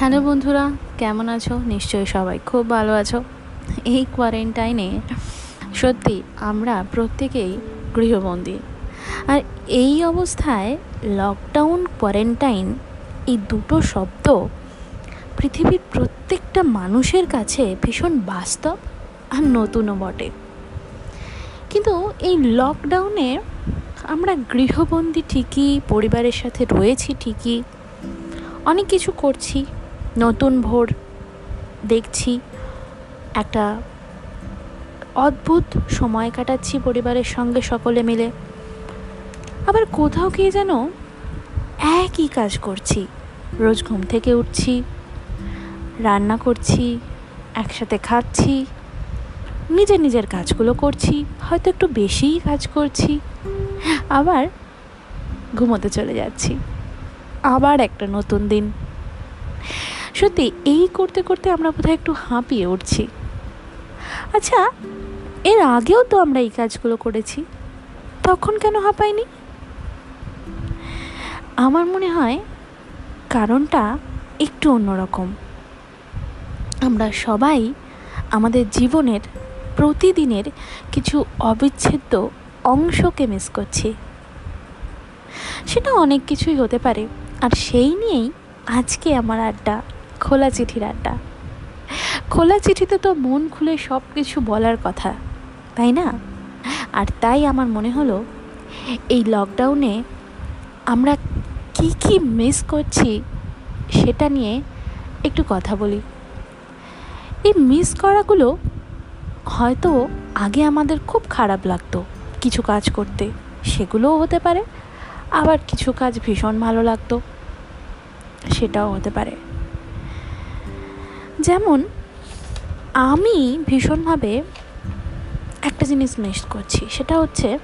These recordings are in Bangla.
হ্যালো বন্ধুরা, কেমন আছো? নিশ্চয়ই সবাই খুব ভালো আছো। এই কোয়ারেন্টাইনে সত্যি আমরা প্রত্যেকেই গৃহবন্দী। আর এই অবস্থায় লকডাউন কোয়ারেন্টাইন এই দুটো শব্দ পৃথিবীর প্রত্যেকটা মানুষের কাছে ভীষণ বাস্তব আর নতুনও বটে। কিন্তু এই লকডাউনে আমরা গৃহবন্দী ঠিকই, পরিবারের সাথে রয়েছি ঠিকই, অনেক কিছু করছি। নতুন ভোর দেখছি, একটা অদ্ভুত সময় কাটাচ্ছি পরিবারের সঙ্গে সকলে মিলে। আবার কোথাও গিয়ে যেন একই কাজ করছি। রোজ ঘুম থেকে উঠছি, রান্না করছি, একসাথে খাচ্ছি, নিজের নিজের কাজগুলো করছি, হয়তো একটু বেশিই কাজ করছি, আবার ঘুমোতে চলে যাচ্ছি। আবার একটা নতুন দিন। সত্যি, এই করতে করতে আমরা বোধহয় একটু হাঁপিয়ে উঠছি। আচ্ছা এর আগেও তো আমরা এই কাজগুলো করেছি। তখন কেন হাঁপাইনি? আমার মনে হয় কারণটা একটু অন্যরকম। আমরা সবাই আমাদের জীবনের প্রতিদিনের কিছু অবিচ্ছেদ্য অংশকে মিস করছি। সেটা অনেক কিছুই হতে পারে, আর সেই নিয়েই আজকে আমার আড্ডা। খোলা চিঠির আড্ডা। খোলা চিঠিতে তো মন খুলে সব কিছু বলার কথা, তাই না? আর তাই আমার মনে হলো, এই লকডাউনে আমরা কি কি মিস করছি সেটা নিয়ে একটু কথা বলি। এই মিস করাগুলো হয়তো আগে আমাদের খুব খারাপ লাগতো, কিছু কাজ করতে, সেগুলোও হতে পারে, আবার কিছু কাজ ভীষণ ভালো লাগতো, সেটাও হতে পারে। যেমন, আমি ভীষণভাবে একটা জিনিস মিস করছি, সেটা হচ্ছে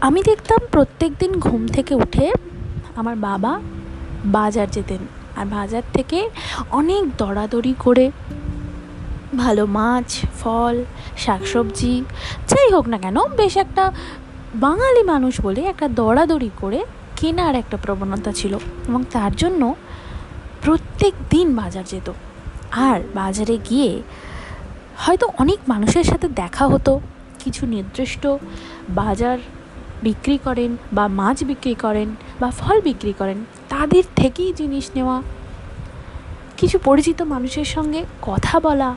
আমি দেখতাম প্রত্যেক দিন ঘুম থেকে উঠে আমার বাবা বাজার যেতেন, আর বাজার থেকে অনেক দরাদরি করে ভালো মাছ, ফল, শাকসবজি, যাই হোক না কেন, বেশ একটা বাঙালি মানুষ বলে একটা দরাদরি করে কেনার একটা প্রবণতা ছিল এবং তার জন্য প্রত্যেক দিন বাজার যেত। আর বাজারে গিয়ে হয়তো অনেক মানুষের সাথে দেখা হতো, কিছু নির্দিষ্ট বাজার বিক্রি করেন বা মাছ বিক্রি করেন বা ফল বিক্রি করেন, তাদের থেকেই জিনিস নেওয়া, কিছু পরিচিত মানুষের সঙ্গে কথা বলা,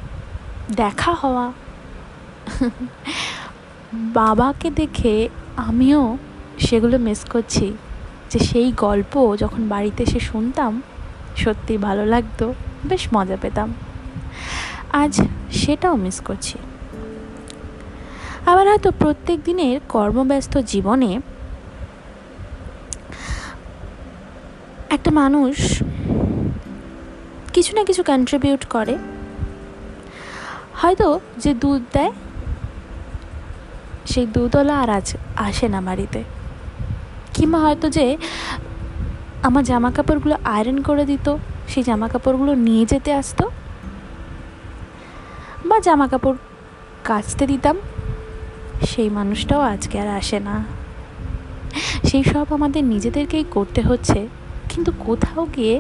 দেখা হওয়া। বাবাকে দেখে আমিও সেগুলো মিস করছি। যে সেই গল্প যখন বাড়িতে এসে শুনতাম সত্যি ভালো লাগতো, বেশ মজা পেতাম। আজ সেটাও মিস করছি। আবার হয়তো প্রত্যেক দিনের কর্মব্যস্ত জীবনে একটা মানুষ কিছু না কিছু কন্ট্রিবিউট করে। হয়তো যে দুধ দেয়, সেই দুধওয়ালা আর আজ আসে না বাড়িতে। কিংবা হয়তো যে আমার জামা কাপড়গুলো আয়রন করে দিত, সেই জামা কাপড়গুলো নিয়ে যেতে আসতো বা জামা কাপড় কাচতে দিতাম, সেই মানুষটাও আজকে আর আসে না। সেই সব আমাদের নিজেদেরকেই করতে হচ্ছে, কিন্তু কোথাও গিয়ে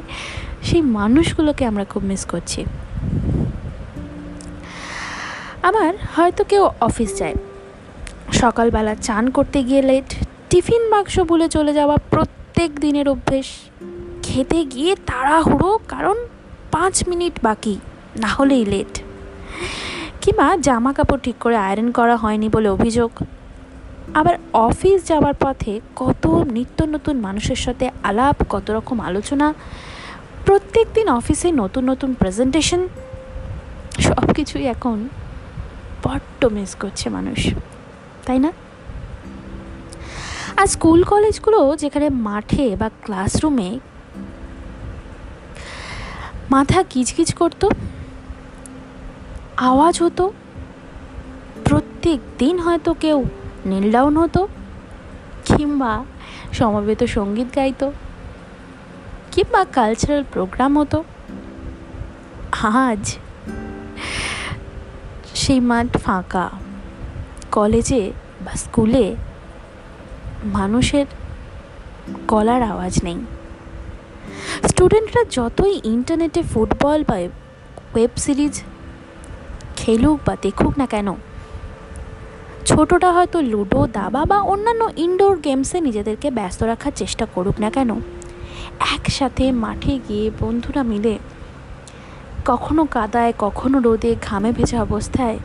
সেই মানুষগুলোকে আমরা খুব মিস করছি। আবার হয়তো কেউ অফিস যায়, সকালবেলা চান করতে গিয়ে লেট টিফিন বাক্স ভুলে চলে যাওয়া প্রত্যেক দিনের অভ্যেস। খেতে গিয়ে তাড়াহুড়ো, কারণ পাঁচ মিনিট বাকি, না হলেই লেট কিংবা জামা কাপড় ঠিক করে আয়রন করা হয়নি বলে অভিযোগ। আবার অফিস যাওয়ার পথে কত নিত্য নতুন মানুষের সাথে আলাপ, কত রকম আলোচনা, প্রত্যেক দিন অফিসে নতুন নতুন প্রেজেন্টেশন সব কিছুই এখন বড্ড মিস করছে মানুষ। তাই না? আর স্কুল কলেজগুলো যেখানে মাঠে বা ক্লাসরুমে মাথা কিচকিচ করতো, আওয়াজ হতো, প্রত্যেক দিন হয়তো কেউ নীল ডাউন হতো কিংবা সমবেত সংগীত গাইতো কিংবা কালচারাল প্রোগ্রাম হতো। আজ সেই মাঠ ফাঁকা। কলেজে বা স্কুলে মানুষের গলার আওয়াজ নেই। স্টুডেন্টরা যতই ইন্টারনেটে ফুটবল বা ওয়েব সিরিজ খেলুক বা দেখুক না কেন ছোটটা হয়তো লুডো, দাবা বা অন্যান্য ইনডোর গেমসে নিজেদেরকে ব্যস্ত রাখার চেষ্টা করুক না কেন, একসাথে মাঠে গিয়ে বন্ধুরা মিলে কখনো কাদায়, কখনো রোদে, ঘামে ভেজা অবস্থায়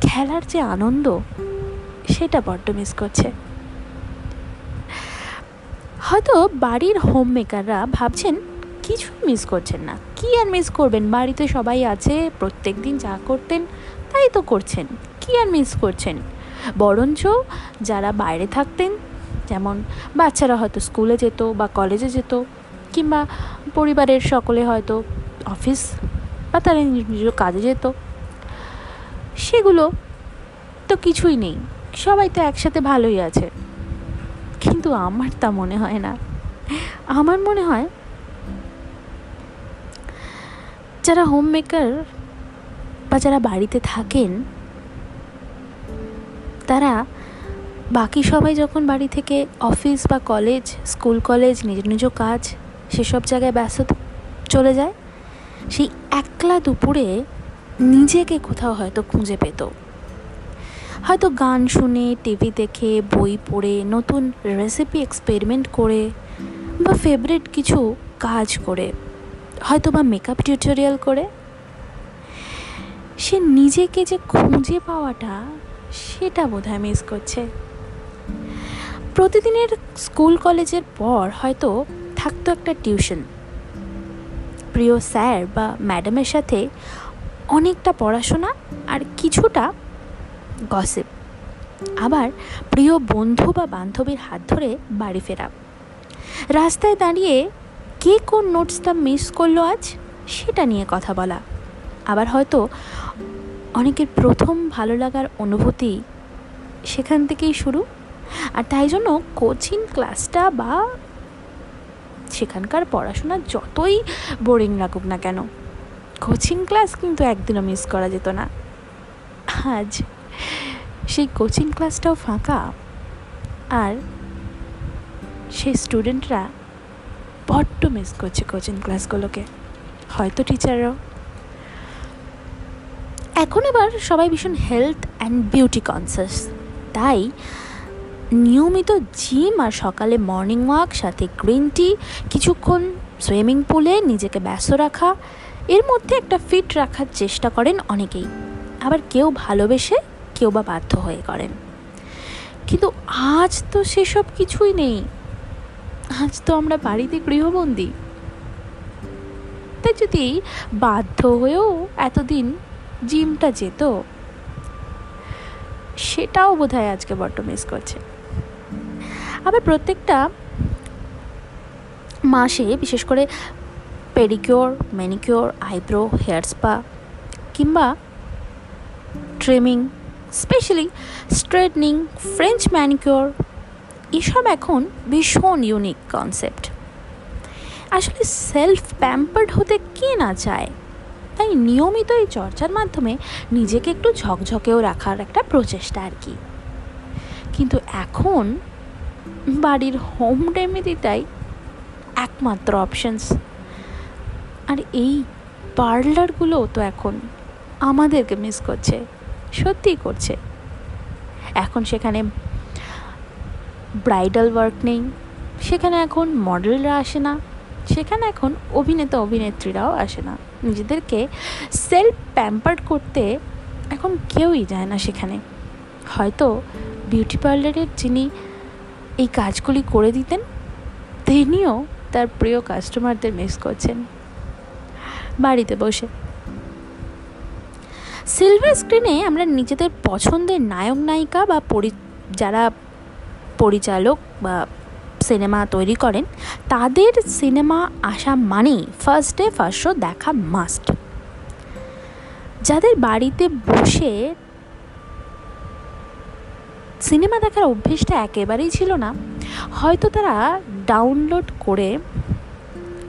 খেলার যে আনন্দ, সেটা বড্ড মিস করছে। হয়তো বাড়ির হোম মেকাররা ভাবছেন কিছুই মিস করছেন না। কি আর মিস করবেন? বাড়িতে সবাই আছে, প্রত্যেক দিন যা করতেন, তাই তো করছেন। কি আর মিস করছেন? বরঞ্চ যারা বাইরে থাকতেন, যেমন বাচ্চারা হয়তো স্কুলে যেত বা কলেজে যেত, কিংবা পরিবারের সকলে হয়তো অফিস বা তারা নিজ কাজে যেত, সেগুলো তো কিছুই নেই। সবাই তো একসাথে ভালোই আছে। কিন্তু আমার তা মনে হয় না। আমার মনে হয় যারা হোম মেকার বা যারা বাড়িতে থাকেন, তারা বাকি সবাই যখন বাড়ি থেকে অফিস বা কলেজ স্কুল কলেজ নিজ নিজ কাজ সেসব জায়গায় ব্যস্ত চলে যায়, সেই একলা দুপুরে নিজেকে কোথাও হয়তো খুঁজে পেত। হয়তো গান শুনে, টিভি দেখে, বই পড়ে, নতুন রেসিপি এক্সপেরিমেন্ট করে বা ফেভারিট কিছু কাজ করে, হয়তো বা মেকআপ টিউটোরিয়াল করে। সে নিজেকে যে খুঁজে পাওয়াটা, সেটা বোধহয় মিস করছে। প্রতিদিনের স্কুল কলেজের পর হয়তো থাকতো একটা টিউশন প্রিয় স্যার বা ম্যাডামের সাথে অনেকটা পড়াশোনা আর কিছুটা গসিপ আবার প্রিয় বন্ধু বা বান্ধবীর হাত ধরে বাড়ি ফেরা। রাস্তায় দাঁড়িয়ে কে কোন নোটসটা মিস করল আজ, সেটা নিয়ে কথা বলা। আবার হয়তো অনেকের প্রথম ভালো লাগার অনুভূতি সেখান থেকেই শুরু। আর তাই জন্য কোচিং ক্লাসটা বা সেখানকার পড়াশোনা যতই বোরিং লাগুক না কেন কোচিং ক্লাস কিন্তু একদিনও মিস করা যেত না। আজ সেই কোচিং ক্লাসটাও ফাঁকা। আর সেই স্টুডেন্টরা বড্ড মিস করছে কোচিং ক্লাসগুলোকে হয়তো টিচাররাও এখন আবার সবাই ভীষণ হেলথ অ্যান্ড বিউটি কনসিয়াস তাই নিয়মিত জিম আর সকালে মর্নিং ওয়াক সাথে গ্রিন টি কিছুক্ষণ সুইমিং পুলে নিজেকে ব্যস্ত রাখা, এর মধ্যে একটা ফিট রাখার চেষ্টা করেন অনেকেই। আবার কেউ ভালোবেসে কেউ বা বাধ্য হয়ে করেন। কিন্তু আজ তো সেসব কিছুই নেই। আজ তো আমরা বাড়িতে গৃহবন্দী। তাই যদি বাধ্য হয়েও এতদিন জিমটা যেত, সেটাও বোধ হয় আজকে বড্ড মিস করছে। আবার প্রত্যেকটা মাসে, বিশেষ করে pedicure manicure eyebrow hair spa কিংবা trimming specially straightening French manicure এসব এখন ভীষণ ইউনিক কনসেপ্ট। আসলে সেলফ প্যাম্পার্ড হতে কে না চায়? তাই নিয়মিত এই চর্চার মাধ্যমে নিজেকে একটু ঝকঝকেও রাখার একটা প্রচেষ্টা আর কি। কিন্তু এখন বাড়ির হোম রেমেডিটাই একমাত্র অপশনস। আর এই পার্লারগুলোও তো এখন আমাদেরকে মিস করছে। সত্যিই করছে। এখন সেখানে ব্রাইডাল ওয়ার্ক নেই, সেখানে এখন মডেলরা আসে না, সেখানে এখন অভিনেতা, অভিনেত্রীরাও আসে না। নিজেদেরকে সেলফ প্যাম্পার্ড করতে এখন কেউই যায় না সেখানে। হয়তো বিউটি পার্লারের যিনি এই কাজগুলি করে দিতেন, তিনিও তার প্রিয় কাস্টমারদের মিস করছেন। বাড়িতে বসে সিলভার স্ক্রিনে আমরা নিজেদের পছন্দের নায়ক, নায়িকা বা পরি, যারা পরিচালক বা সিনেমা তৈরি করেন, তাদের সিনেমা আসা মানেই ফার্স্ট ডে ফার্স্ট শো দেখা মাস্ট যাদের বাড়িতে বসে সিনেমা দেখার অভ্যেসটা একেবারেই ছিল না, হয়তো তারা ডাউনলোড করে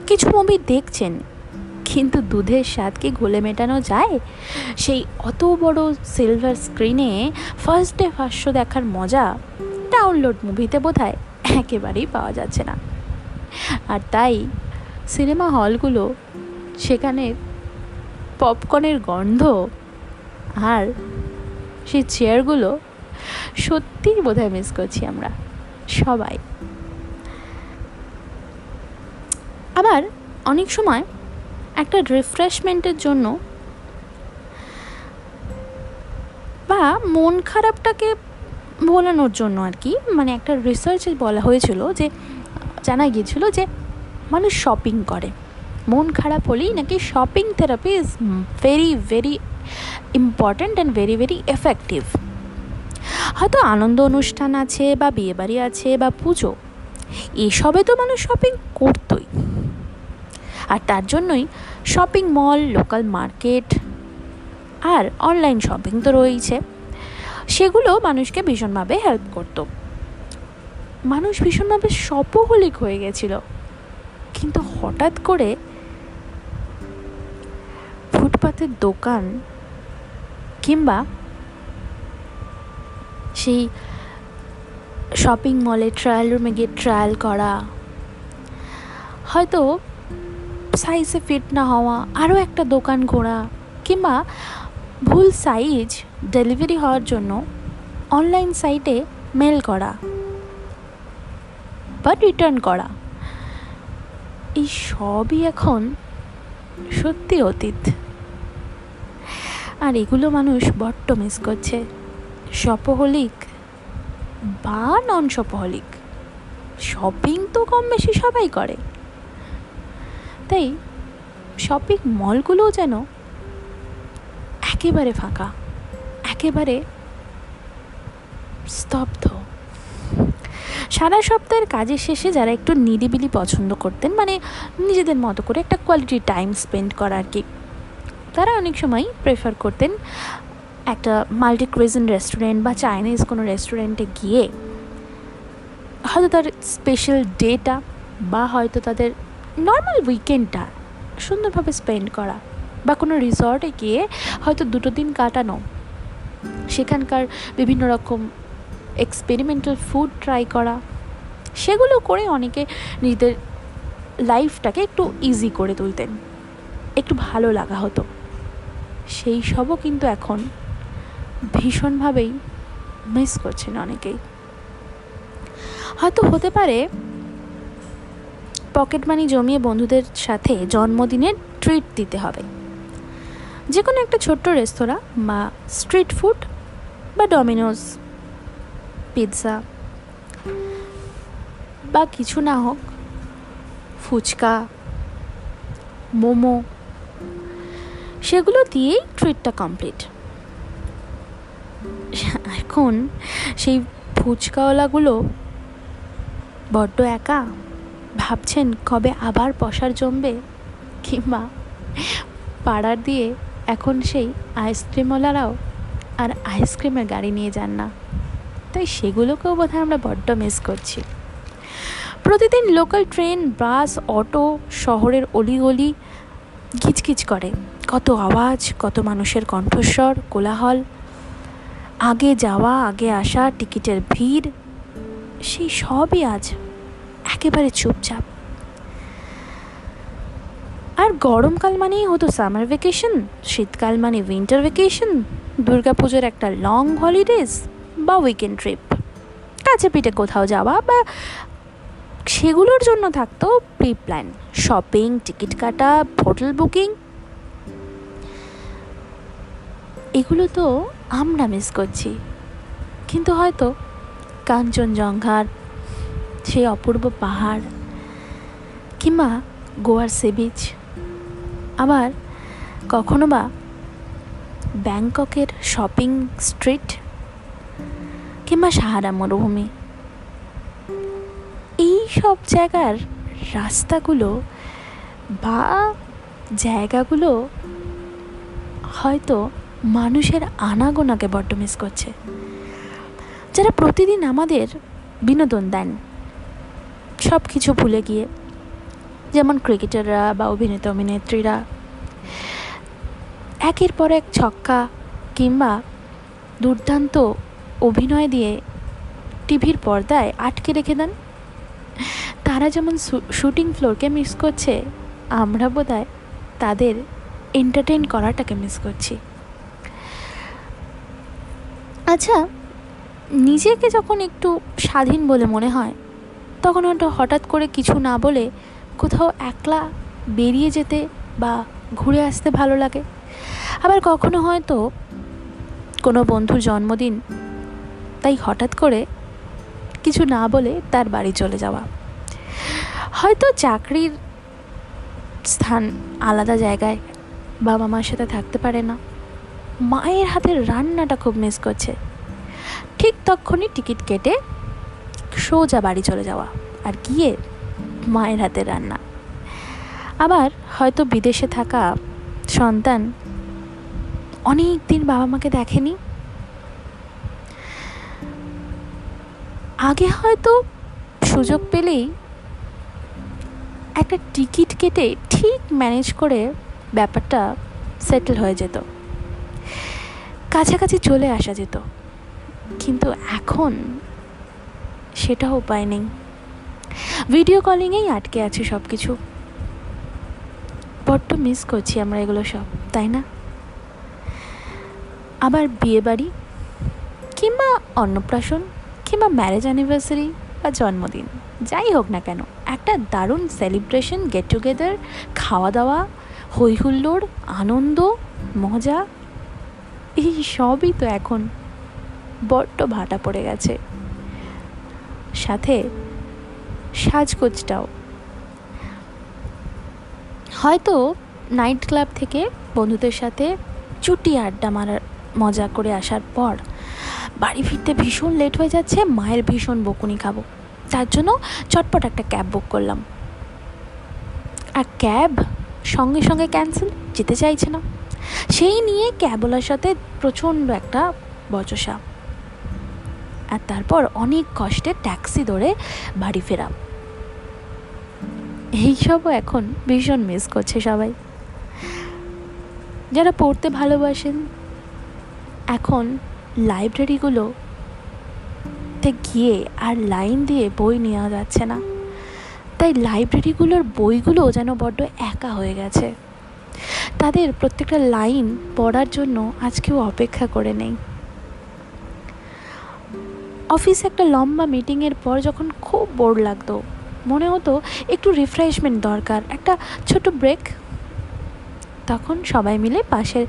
কিছু মুভি দেখছেন। কিন্তু দুধের স্বাদ কি ঘোলে মেটানো যায়? সেই অত বড় সিলভার স্ক্রিনে ফার্স্ট ডে ফার্স্ট শো দেখার মজা ডাউনলোড মুভিতে বোধ হয় একেবারেই পাওয়া যাচ্ছে না। আর তাই সিনেমা হলগুলো সেখানে পপকর্নের গন্ধ আর সেই চেয়ারগুলো সত্যিই বোধহয় মিস করছি আমরা সবাই। আবার অনেক সময় একটা রিফ্রেশমেন্টের জন্য বা মন খারাপটাকে ভোলানোর জন্য আর কি মানে একটা রিসার্চে বলা হয়েছিল যে, জানা গিয়েছিল যে মানুষ শপিং করে। মন খারাপ হলেই নাকি shopping therapy is very very important and very very effective হয়তো আনন্দ অনুষ্ঠান আছে বা বিয়েবাড়ি আছে বা পুজো, এসবে তো মানুষ শপিং করতোই। আর তার জন্যই শপিং মল লোকাল মার্কেট আর অনলাইন শপিং তো রয়েছে সেগুলো মানুষকে ভীষণভাবে হেল্প করতো। মানুষ ভীষণভাবে শপহলিক হয়ে গেছিল। কিন্তু হঠাৎ করে ফুটপাতের দোকান কিংবা সেই শপিং মলে ট্রায়াল রুমে গিয়ে ট্রায়াল করা, হয়তো সাইজে ফিট না হওয়া, আরও একটা দোকান ঘোরা, কিংবা ভুল সাইজ ডেলিভারি হওয়ার জন্য অনলাইন সাইটে মেল করা বা রিটার্ন করা। এই সবই এখন সত্যি অতীত। আর এগুলো মানুষ বড্ড মিস করছে। শপহলিক বা নন শপহলিক শপিং তো কম বেশি সবাই করে। তাই শপিং মলগুলোও যেন একেবারে ফাঁকা, একেবারে স্তব্ধ। সারা সপ্তাহের কাজের শেষে যারা একটু নিরিবিলি পছন্দ করতেন মানে নিজেদের মতো করে একটা কোয়ালিটি টাইম স্পেন্ড করা আর কি, তারা অনেক সময় প্রেফার করতেন একটা মাল্টি ক্রিজন রেস্টুরেন্ট বা চাইনিজ কোনো রেস্টুরেন্টে গিয়ে হয়তো তার স্পেশাল ডেটা বা হয়তো তাদের নর্মাল উইকেন্ডটা সুন্দরভাবে স্পেন্ড করা বা কোনো রিসর্টে গিয়ে হয়তো দুটো দিন কাটানো। সেখানকার বিভিন্ন রকম এক্সপেরিমেন্টাল ফুড ট্রাই করা। সেগুলো করে অনেকে নিজেদের লাইফটাকে একটু ইজি করে তুলতেন। একটু ভালো লাগা হতো। সেই সবও কিন্তু এখন ভীষণভাবেই মিস করছেন অনেকেই। হয়তো হতে পারে পকেট মানি জমিয়ে বন্ধুদের সাথে জন্মদিনের ট্রিট দিতে হবে। যে কোনো একটা ছোট্ট রেস্তোরাঁ বা স্ট্রিট ফুড বা ডমিনোজ, পিৎজা বা কিছু না হোক, ফুচকা, মোমো, সেগুলো দিয়েই ট্রিটটা কমপ্লিট। এখন সেই ফুচকাওয়ালাগুলো বড্ড একা। ভাবছেন কবে আবার পশার জমবে? কিংবা পাড়ার দিয়ে এখন সেই আইসক্রিমওয়ালারাও আর আইসক্রিমের গাড়ি নিয়ে যান না। তাই সেগুলোকেও বোধহয় আমরা বড্ড মিস করছি। প্রতিদিন লোকাল ট্রেন, বাস, অটো শহরের অলিগলি কিচকিচ করে। কত আওয়াজ, কত মানুষের কণ্ঠস্বর, কোলাহল। আগে যাওয়া, আগে আসা, টিকিটের ভিড়, সেই সবই আজ একেবারে চুপচাপ। আর গরমকাল মানেই হতো সামার ভ্যাকেশন শীতকাল মানে উইন্টার ভ্যাকেশন দুর্গাপুজোর একটা লং হলিডেজ বা উইকেন্ড ট্রিপ কাছে পিঠে কোথাও যাওয়া বা সেগুলোর জন্য থাকতো প্রি প্ল্যান শপিং টিকিট কাটা হোটেল বুকিং এগুলো তো আমরা মিস করছি। কিন্তু হয়তো কাঞ্চনজঙ্ঘার সেই অপূর্ব পাহাড় কিংবা গোয়ার সি বিচ আবার কখনো বা ব্যাংককের শপিং স্ট্রিট কিংবা সাহারা মরুভূমি। এই সব জায়গার রাস্তাগুলো বা জায়গাগুলো হয়তো মানুষের আনাগোনাকে বড্ড মিস করছে। যারা প্রতিদিন আমাদের বিনোদন দেন সব কিছু ভুলে গিয়ে, যেমন ক্রিকেটাররা বা অভিনেতা অভিনেত্রীরা, একের পর এক ছক্কা কিংবা দুর্দান্ত অভিনয় দিয়ে টিভির পর্দায় আটকে রেখে দেন। তারা যেমন শুটিং ফ্লোরকে মিস করছে, আমরা বোধহয় তাদের এন্টারটেন করাটাকে মিস করছি। আচ্ছা নিজেকে যখন একটু স্বাধীন বলে মনে হয় তখন হঠাৎ করে কিছু না বলে কোথাও একলা বেরিয়ে যেতে বা ঘুরে আসতে ভালো লাগে। আবার কখনো হয়তো কোনো বন্ধুর জন্মদিন, তাই হঠাৎ করে কিছু না বলে তার বাড়ি চলে যাওয়া। হয়তো চাকরির স্থান আলাদা জায়গায় বাবা মার সাথে থাকতে পারে না। মায়ের হাতের রান্নাটা খুব মিস করছে। ঠিক তখনই টিকিট কেটে সোজা বাড়ি চলে যাওয়া আর গিয়ে মায়ের হাতের রান্না। আবার হয়তো বিদেশে থাকা সন্তান অনেক দিন বাবা মাকে দেখেনি। আগে হয়তো সুযোগ পেলেই একটা টিকিট কেটে ঠিক ম্যানেজ করে ব্যাপারটা সেটেল হয়ে যেত। কাছাকাছি চলে আসা যেত। কিন্তু এখন সেটা উপায় নেই। ভিডিও কলিংয়েই আটকে আছে সব কিছু বড্ড মিস করছি আমরা এগুলো সব, তাই না? আবার বিয়ে বাড়ি, কিংবা অন্নপ্রাশন, কিংবা ম্যারেজ অ্যানিভার্সারি বা জন্মদিন, যাই হোক না কেন, একটা দারুণ সেলিব্রেশন গেট টুগেদার খাওয়া দাওয়া হই হুল্লোড় আনন্দ, মজা, এই সবই তো এখন বড্ড ভাটা পড়ে গেছে। সাথে সাজগোজটাও। হয়তো নাইট ক্লাব থেকে বন্ধুদের সাথে চুটি আড্ডা মারার মজা করে আসার পর বাড়ি ফিরতে ভীষণ লেট হয়ে যাচ্ছে, মায়ের ভীষণ বকুনি খাব। তার জন্য চটপট একটা ক্যাব বুক করলাম। আর ক্যাব সঙ্গে সঙ্গে ক্যান্সেল যেতে চাইছে না। সেই নিয়ে ক্যাবওয়ালার সাথে প্রচণ্ড একটা বচসা। আর তারপর অনেক কষ্টে ট্যাক্সি ধরে বাড়ি ফেরা এইসবও এখন ভীষণ মিস করছে সবাই। যারা পড়তে ভালোবাসেন, এখন লাইব্রেরিগুলো তে গিয়ে আর লাইন দিয়ে বই নেওয়া যাচ্ছে না। তাই লাইব্রেরিগুলোর বইগুলো যেন বড্ড একা হয়ে গেছে। তাদের প্রত্যেকটা লাইন পড়ার জন্য আজ কেউ অপেক্ষা করে নেই। অফিসে একটা লম্বা মিটিংয়ের পর যখন খুব বোর লাগতো, মনে হতো একটু রিফ্রেশমেন্ট দরকার, একটা ছোট ব্রেক তখন সবাই মিলে পাশে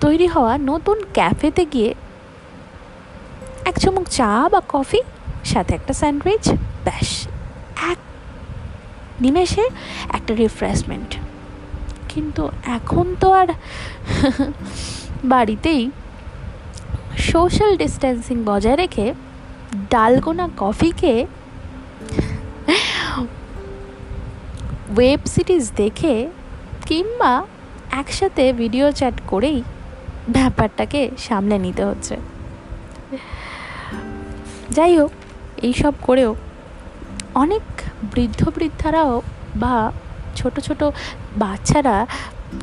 তৈরি হওয়া নতুন ক্যাফেতে গিয়ে এক চমক চা বা কফি সাথে একটা স্যান্ডউইচ ব্যাস, এক নিমেষে একটা রিফ্রেশমেন্ট কিন্তু এখন তো আর বাড়িতেই সোশ্যাল ডিস্টেন্সিং বজায় রেখে ডালগোনা কফিকে ওয়েব সিরিজ দেখে কিংবা একসাথে ভিডিও চ্যাট করেই ব্যাপারটাকে সামলে নিতে হচ্ছে। যাই হোক এইসব করেও অনেক বৃদ্ধ বৃদ্ধারাও বা ছোট ছোট বাচ্চারা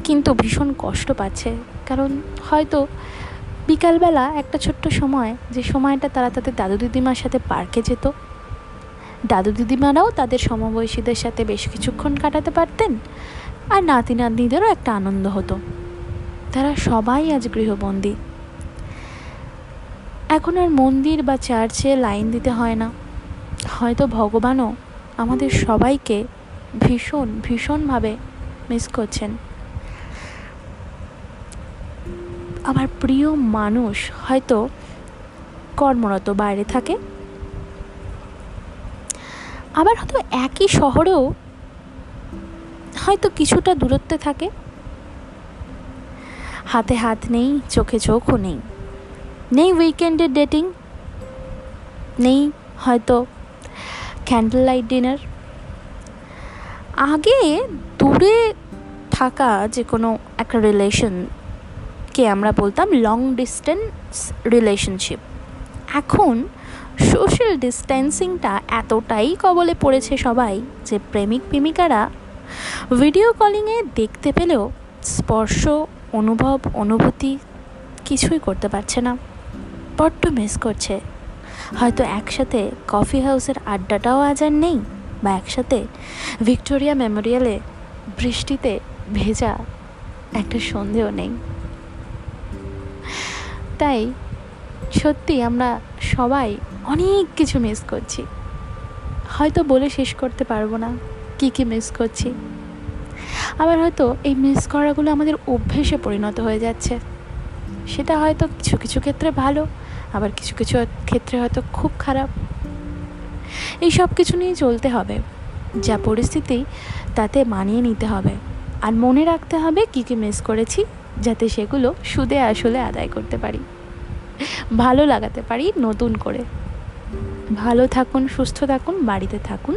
কিন্তু ভীষণ কষ্ট পাচ্ছে। কারণ হয়তো বিকালবেলা একটা ছোট্ট সময়, যে সময়টা তারা তাদের দাদু দিদিমার সাথে পার্কে যেত। দাদু দিদিমারাও তাদের সমবয়সীদের সাথে বেশ কিছুক্ষণ কাটাতে পারতেন আর নাতি নাতনিদেরও একটা আনন্দ হতো। তারা সবাই আজ গৃহবন্দী। এখন আর মন্দির বা চার্চে লাইন দিতে হয় না। হয়তো ভগবানও আমাদের সবাইকে ভীষণ, ভীষণভাবে মিস করছেন। আমার প্রিয় মানুষ হয়তো কর্মরত বাইরে থাকে। আবার হয়তো একই শহরেও হয়তো কিছুটা দূরত্বে থাকে। হাতে হাত নেই, চোখে চোখও নেই। নেই উইকেন্ডের ডেটিং নেই হয়তো ক্যান্ডেল লাইট ডিনার আগে দূরে থাকা যে কোনো একটা রিলেশনকে আমরা বলতাম লং ডিস্টেন্স রিলেশনশিপ এখন সোশ্যাল ডিস্টেন্সিংটা এতটাই কবলে পড়েছে সবাই যে প্রেমিক প্রেমিকারা ভিডিও কলিংয়ে দেখতে পেলেও স্পর্শ, অনুভব, অনুভূতি কিছুই করতে পারছে না। বড্ড মিস করছে। হয়তো একসাথে কফি হাউসের আড্ডাটাও আজ আর নেই বা একসাথে ভিক্টোরিয়া মেমোরিয়ালে বৃষ্টিতে ভেজা একটা সন্দেহ নেই। তাই সত্যি আমরা সবাই অনেক কিছু মিস করছি। হয়তো বলে শেষ করতে পারব না কী কী মিস করছি। আবার হয়তো এই মিস করাগুলো আমাদের অভ্যেসে পরিণত হয়ে যাচ্ছে। সেটা হয়তো কিছু কিছু ক্ষেত্রে ভালো, আবার কিছু কিছু ক্ষেত্রে হয়তো খুব খারাপ। এই সব কিছু নিয়ে চলতে হবে। যা পরিস্থিতি তাতে মানিয়ে নিতে হবে। আর মনে রাখতে হবে কী কী মিস করেছি। যাতে সেগুলো সুদে আসলে আদায় করতে পারি। ভালো লাগাতে পারি নতুন করে। ভালো থাকুন, সুস্থ থাকুন, বাড়িতে থাকুন।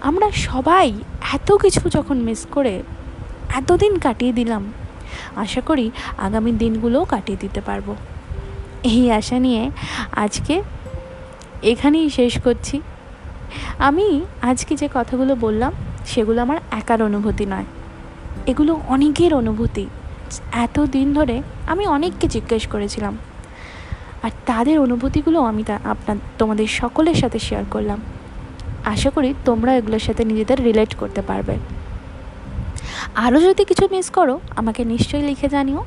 আমরা সবাই এত কিছু যখন মিস করে এতদিন কাটিয়ে দিলাম, আশা করি আগামী দিনগুলোও কাটিয়ে দিতে পারব। এই আশা নিয়ে আজকে এখানেই শেষ করছি। আমি আজকে যে কথাগুলো বললাম, সেগুলো আমার একার অনুভূতি নয়। এগুলো অনেকের অনুভূতি। এত দিন ধরে আমি অনেককে জিজ্ঞেস করেছিলাম। আর তাদের অনুভূতিগুলো আমি তা আপনার তোমাদের সকলের সাথে শেয়ার করলাম। আশা করি তোমরা এগুলোর সাথে নিজেদের রিলেট করতে পারবে। আরও যদি কিছু মিস করো, আমাকে নিশ্চয়ই লিখে জানিও।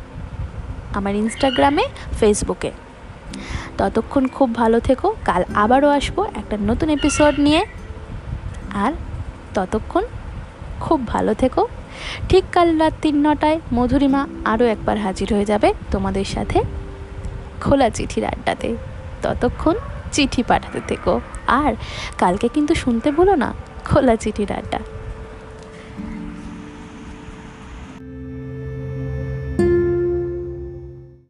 আমার ইনস্টাগ্রামে ফেসবুকে ততক্ষণ খুব ভালো থেকো। কাল আবারও আসব একটা নতুন এপিসোড নিয়ে। আর ততক্ষণ খুব ভালো থেকো। ঠিক কাল রাত তিন নটায় মধুরিমা আরও একবার হাজির হয়ে যাবে তোমাদের সাথে খোলা চিঠির আড্ডাতে। ততক্ষণ চিঠি পাঠাতে থেকো। আর কালকে কিন্তু শুনতে ভুলো না, খোলা চিঠির আড্ডা।